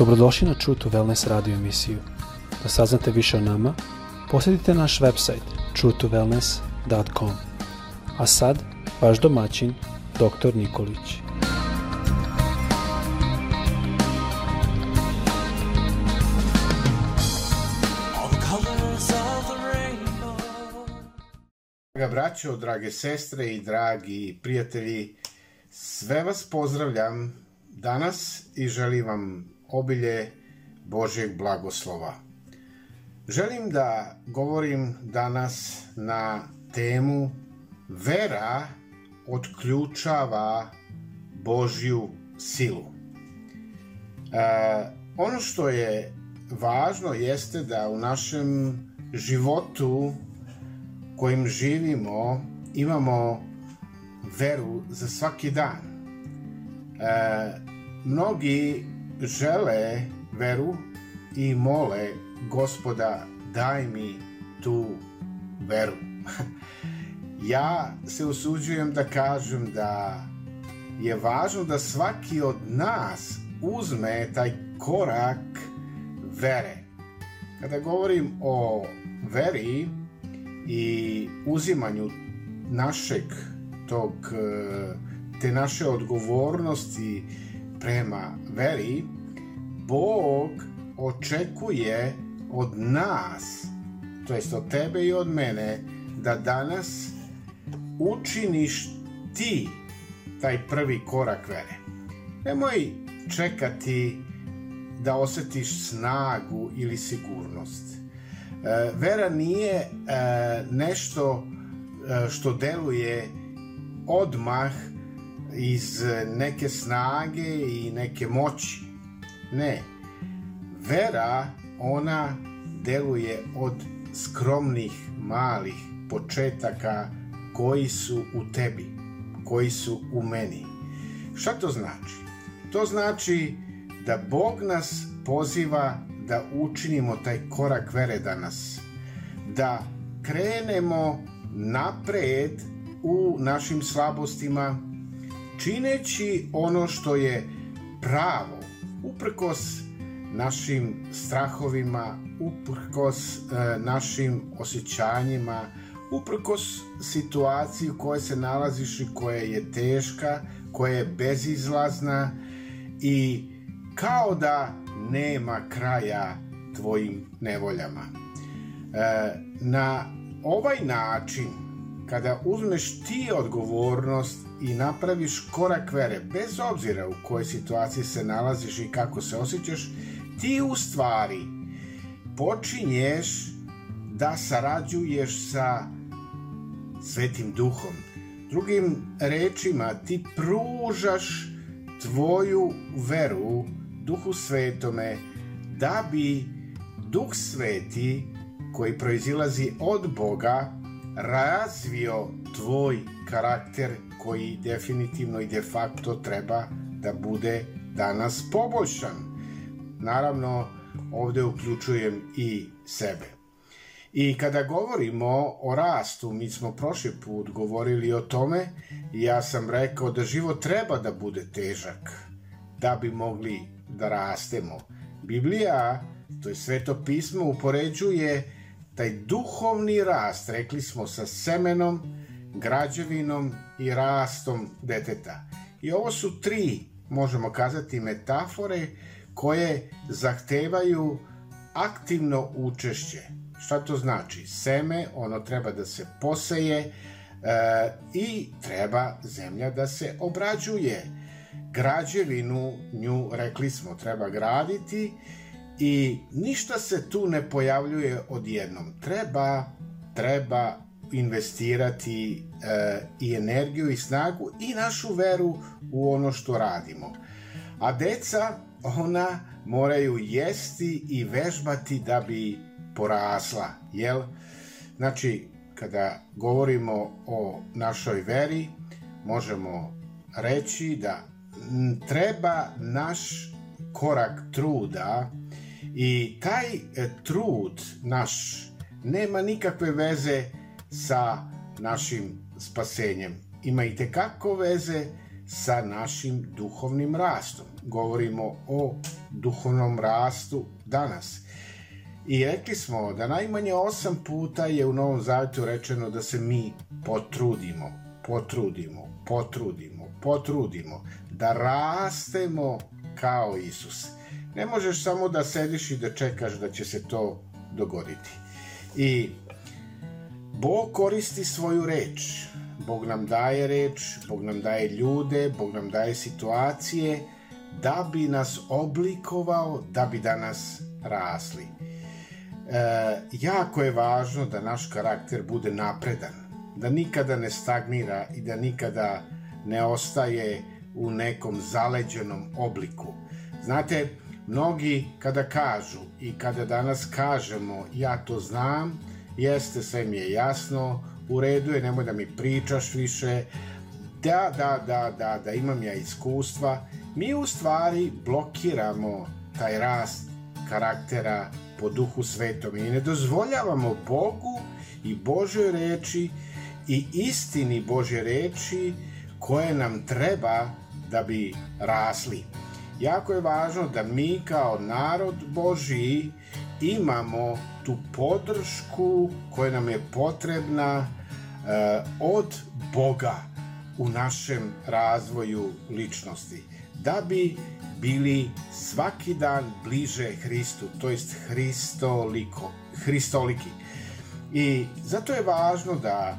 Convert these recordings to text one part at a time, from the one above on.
Dobrodošli na True to Wellness radio emisiju. Da saznate više o nama, posjetite naš website truetowellness.com. A sad, vaš domaćin, dr. Nikolić. Draga braćo, drage sestre i dragi prijatelji, sve vas pozdravljam danas i želim vam obilje Božjeg blagoslova. Želim da govorim danas na temu vera otključava Božju silu. E, ono što je važno jeste da u našem životu kojim živimo imamo veru za svaki dan. E, mnogi žele veru i mole gospoda daj mi tu veru. ja se usuđujem da kažem da je važno da svaki od nas uzme taj korak vere. Kada govorim o veri i uzimanju našeg tog te naše odgovornosti prema veri, Bog očekuje od nas, to jest od tebe i od mene, da danas učiniš ti taj prvi korak vere. Nemoj čekati da osetiš snagu ili sigurnost. E, vera nije e, nešto e, što deluje odmah iz neke snage i neke moći. Ne. Vera, ona deluje od skromnih, malih početaka koji su u tebi, koji su u meni. Šta to znači? To znači da Bog nas poziva da učinimo taj korak vere danas. Da krenemo napred u našim slabostima, čineći ono što je pravo, uprkos našim strahovima, uprkos e, našim osjećanjima, uprkos situaciji u kojoj se nalaziš i koja je teška, koja je bezizlazna i kao da nema kraja tvojim nevoljama. E, na ovaj način, kada uzmeš ti odgovornost i napraviš korak vere, bez obzira u kojoj situaciji se nalaziš i kako se osjećaš, ti u stvari počinješ da sarađuješ sa Svetim Duhom. Drugim rečima, ti pružaš tvoju veru Duhu Svetome da bi Duh Sveti koji proizilazi od Boga razvio tvoj karakter koji definitivno i de facto treba da bude danas poboljšan. Naravno, ovde uključujem i sebe. I kada govorimo o rastu, mi smo prošli put govorili o tome, ja sam rekao da život treba da bude težak, da bi mogli da rastemo. Biblija, to je sveto pismo, upoređuje taj duhovni rast, rekli smo, sa semenom, građevinom i rastom deteta. I ovo su tri, možemo kazati, metafore koje zahtevaju aktivno učešće. Šta to znači? Seme, ono treba da se poseje e, i treba zemlja da se obrađuje. Građevinu, nju, rekli smo, treba graditi i ništa se tu ne pojavljuje odjednom. Treba, treba investirati e, i energiju i snagu i našu veru u ono što radimo. A deca, ona moraju jesti i vežbati da bi porasla, jel? Znači, kada govorimo o našoj veri, možemo reći da treba naš korak truda i taj e, trud naš nema nikakve veze sa našim spasenjem. Ima i tekako veze sa našim duhovnim rastom. Govorimo o duhovnom rastu danas. I rekli smo da najmanje osam puta je u Novom Zavetu rečeno da se mi potrudimo, potrudimo, potrudimo, potrudimo, da rastemo kao Isus. Ne možeš samo da sediš i da čekaš da će se to dogoditi. I Bog koristi svoju reč. Bog nam daje reč, Bog nam daje ljude, Bog nam daje situacije da bi nas oblikovao, da bi danas rasli. E, jako je važno da naš karakter bude napredan, da nikada ne stagnira i da nikada ne ostaje u nekom zaleđenom obliku. Znate, mnogi kada kažu i kada danas kažemo ja to znam, jeste, sve mi je jasno, u redu je, nemoj da mi pričaš više, da, da, da, da, da imam ja iskustva, mi u stvari blokiramo taj rast karaktera po duhu svetom i ne dozvoljavamo Bogu i Božoj reči i istini Božje reči koje nam treba da bi rasli. Jako je važno da mi kao narod Božiji imamo tu podršku koja nam je potrebna uh, od Boga u našem razvoju ličnosti da bi bili svaki dan bliže Hristu, to jest Hristoliko, Hristoliki. I zato je važno da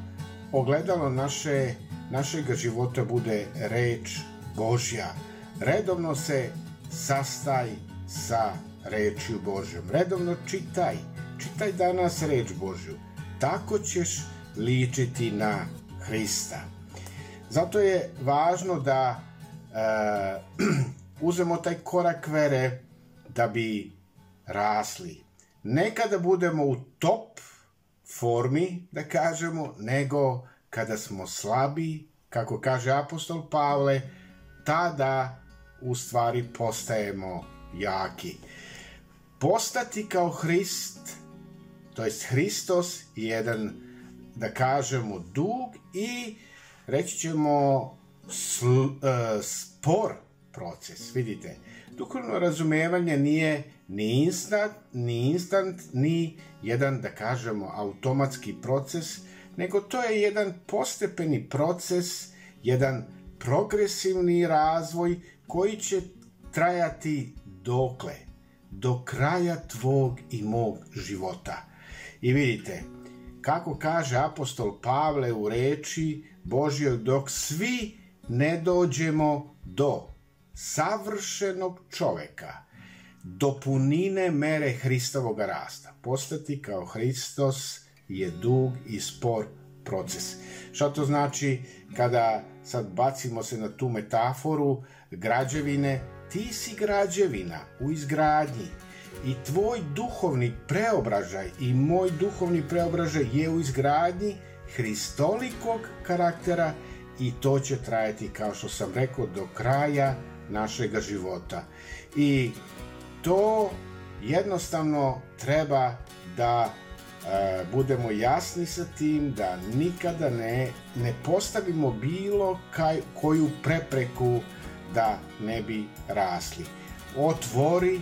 ogledalo naše, našeg života bude reč Božja. Redovno se sastaj sa rečju Božjom. Redovno čitaj. Čitaj danas reč Božju. Tako ćeš ličiti na Hrista. Zato je važno da uh, uzemo taj korak vere da bi rasli. Ne kada budemo u top formi, da kažemo, nego kada smo slabi, kako kaže apostol Pavle, tada u stvari postajemo jaki. Postati kao Hrist, to jest Hristos, jedan, da kažemo, dug i reći ćemo sl, uh, spor proces. Vidite, duhovno razumevanje nije ni instant, ni instant, ni jedan, da kažemo, automatski proces, nego to je jedan postepeni proces, jedan progresivni razvoj koji će trajati dokle? Do kraja tvog i mog života. I vidite, kako kaže apostol Pavle u reči Božjoj, dok svi ne dođemo do savršenog čoveka, do punine mere Hristovog rasta. Postati kao Hristos je dug i spor proces. Šta to znači kada sad bacimo se na tu metaforu građevine, ti si građevina u izgradnji i tvoj duhovni preobražaj i moj duhovni preobražaj je u izgradnji hristolikog karaktera i to će trajati, kao što sam rekao, do kraja našega života. I to jednostavno treba da budemo jasni sa tim da nikada ne, ne postavimo bilo kaj, koju prepreku da ne bi rasli. Otvori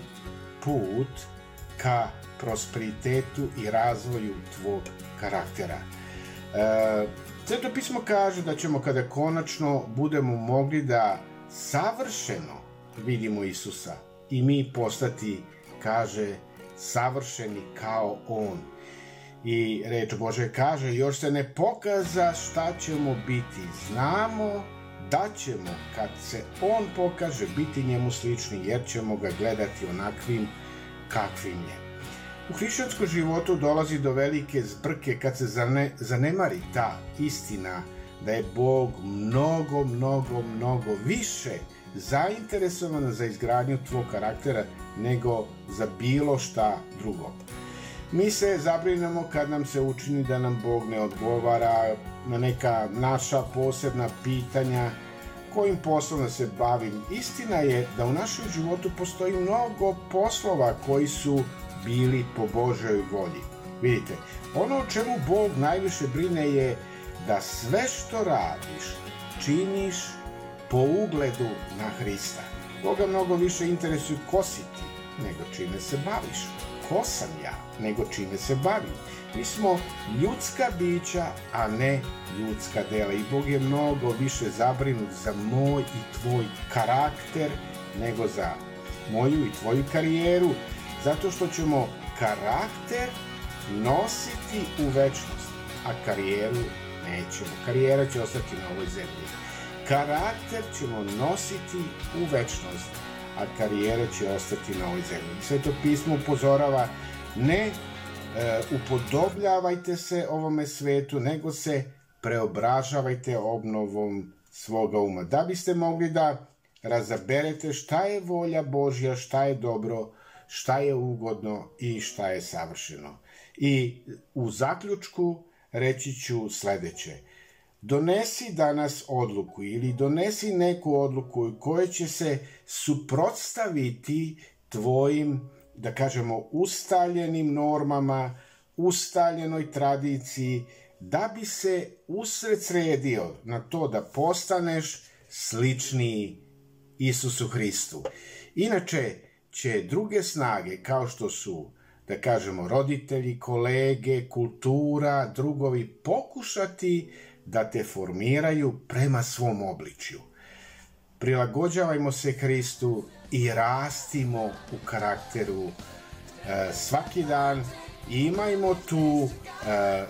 put ka prosperitetu i razvoju tvog karaktera. E, Sveto pismo kaže da ćemo kada konačno budemo mogli da savršeno vidimo Isusa i mi postati, kaže, savršeni kao On. I reč Bože kaže, još se ne pokaza šta ćemo biti. Znamo da ćemo, kad se On pokaže, biti njemu slični, jer ćemo ga gledati onakvim kakvim je. U hrišćanskom životu dolazi do velike zbrke kad se zane, zanemari ta istina da je Bog mnogo, mnogo, mnogo više zainteresovan za izgradnju tvog karaktera nego za bilo šta drugo. Mi se zabrinemo kad nam se učini da nam Bog ne odgovara na neka naša posebna pitanja kojim poslom da se bavim. Istina je da u našem životu postoji mnogo poslova koji su bili po Božoj volji. Vidite, ono o čemu Bog najviše brine je da sve što radiš, činiš po ugledu na Hrista. Boga mnogo više interesuju ko si ti, nego čime se baviš. Ko sam ja, nego čime se bavim. Mi smo ljudska bića, a ne ljudska dela. I Bog je mnogo više zabrinut za moj i tvoj karakter, nego za moju i tvoju karijeru, zato što ćemo karakter nositi u večnost, a karijeru nećemo. Karijera će ostati na ovoj zemlji. Karakter ćemo nositi u večnost, a karijera će ostati na ovoj zemlji. Sveto pismo upozorava ne e, upodobljavajte se ovome svetu, nego se preobražavajte obnovom svoga uma. Da biste mogli da razaberete šta je volja Božja, šta je dobro, šta je ugodno i šta je savršeno. I u zaključku reći ću sledeće. Donesi danas odluku ili donesi neku odluku koja će se suprotstaviti tvojim, da kažemo, ustaljenim normama, ustaljenoj tradiciji, da bi se usred sredio na to da postaneš sličniji Isusu Hristu. Inače, će druge snage, kao što su, da kažemo, roditelji, kolege, kultura, drugovi, pokušati da te formiraju prema svom obličju. Prilagođavajmo se Hristu i rastimo u karakteru e, svaki dan i imajmo tu e, e,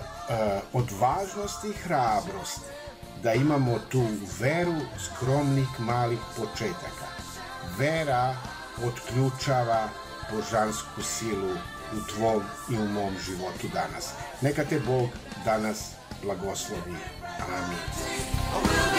odvažnost i hrabrost da imamo tu veru skromnih malih početaka. Vera otključava božansku silu u tvom i u mom životu danas. Neka te Bog danas blagoslovi. Amin.